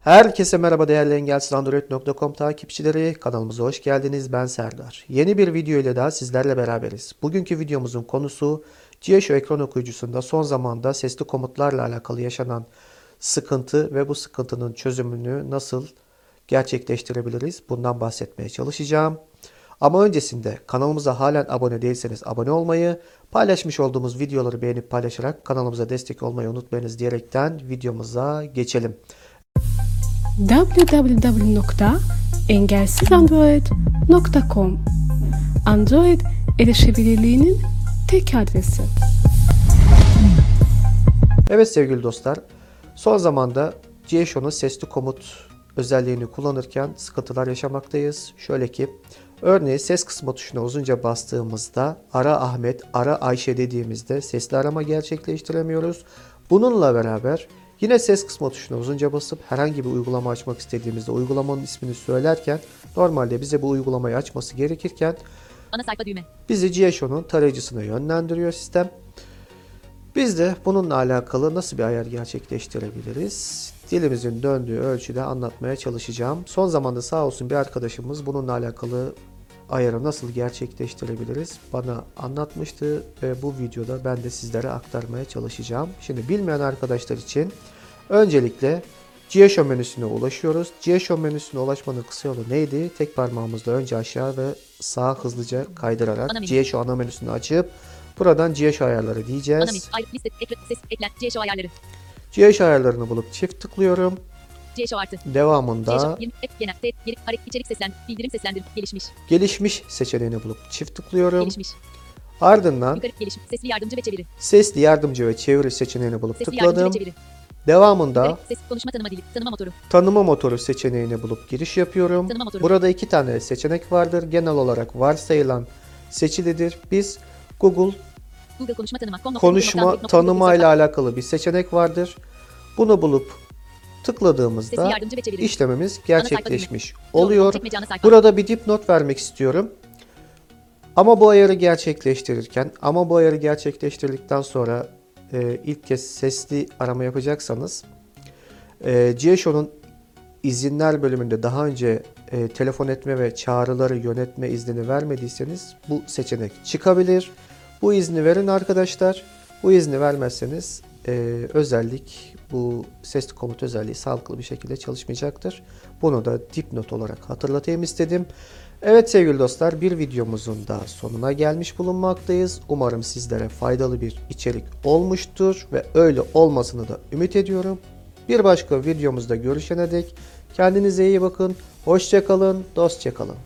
Herkese merhaba değerli engelsiz Android.com takipçileri kanalımıza hoş geldiniz ben Serdar. Yeni bir video ile daha sizlerle beraberiz. Bugünkü videomuzun konusu GeoShow ekran okuyucusunda son zamanda sesli komutlarla alakalı yaşanan sıkıntı ve bu sıkıntının çözümünü nasıl gerçekleştirebiliriz bundan bahsetmeye çalışacağım. Ama öncesinde kanalımıza halen abone değilseniz abone olmayı, paylaşmış olduğumuz videoları beğenip paylaşarak kanalımıza destek olmayı unutmayınız diyerekten videomuza geçelim. www.engelsizandroid.com Android erişebilirliğinin tek adresi. Evet sevgili dostlar, son zamanda GSHO'nun sesli komut özelliğini kullanırken sıkıntılar yaşamaktayız. Şöyle ki, örneğin ses kısma tuşuna uzunca bastığımızda ara Ahmet, ara Ayşe dediğimizde sesli arama gerçekleştiremiyoruz. Bununla beraber yine ses kısma tuşuna uzunca basıp herhangi bir uygulama açmak istediğimizde uygulamanın ismini söylerken normalde bize bu uygulamayı açması gerekirken Ana sayfa düğme. bizi GSHO'nun tarayıcısına yönlendiriyor sistem. Biz de bununla alakalı nasıl bir ayar gerçekleştirebiliriz? Dilimizin döndüğü ölçüde anlatmaya çalışacağım. Son zamanda sağ olsun bir arkadaşımız bununla alakalı ayarı nasıl gerçekleştirebiliriz bana anlatmıştı ve bu videoda ben de sizlere aktarmaya çalışacağım. Şimdi bilmeyen arkadaşlar için öncelikle GSHO menüsüne ulaşıyoruz. GSHO menüsüne ulaşmanın kısa yolu neydi? Tek parmağımızla önce aşağı ve sağa hızlıca kaydırarak. GSHO ana menüsünü açıp buradan GSHO ayarları diyeceğiz. GSHO ayarlarını bulup çift tıklıyorum. CSO artı. Devamında CSO 20. F genel. İçerik seslen. Bildirim seslendir. Gelişmiş. gelişmiş seçeneğini bulup çift tıklıyorum. Gelişmiş. Ardından Yukarı. Gelişmiş. Sesli yardımcı ve çeviri. sesli yardımcı ve çeviri seçeneğini bulup Sesli tıkladım. Devamında. Ses. Konuşma tanıma dili. Tanıma motoru. tanıma motoru seçeneğini bulup giriş yapıyorum. Tanıma motoru. Burada iki tane seçenek vardır. Genel olarak varsayılan seçilidir. Biz Google Google konuşma tanıma. konuşma tanıma ile alakalı bir seçenek vardır. Bunu bulup tıkladığımızda işlemimiz gerçekleşmiş oluyor. Burada bir dipnot vermek istiyorum. Ama bu ayarı gerçekleştirirken, ama bu ayarı gerçekleştirdikten sonra e, ilk kez sesli arama yapacaksanız, e, GSHO'nun izinler bölümünde daha önce e, telefon etme ve çağrıları yönetme iznini vermediyseniz bu seçenek çıkabilir. Bu izni verin arkadaşlar. Bu izni vermezseniz e, özellik bu sesli komut özelliği sağlıklı bir şekilde çalışmayacaktır. Bunu da dipnot olarak hatırlatayım istedim. Evet sevgili dostlar bir videomuzun da sonuna gelmiş bulunmaktayız. Umarım sizlere faydalı bir içerik olmuştur ve öyle olmasını da ümit ediyorum. Bir başka videomuzda görüşene dek kendinize iyi bakın, hoşçakalın, dostça kalın.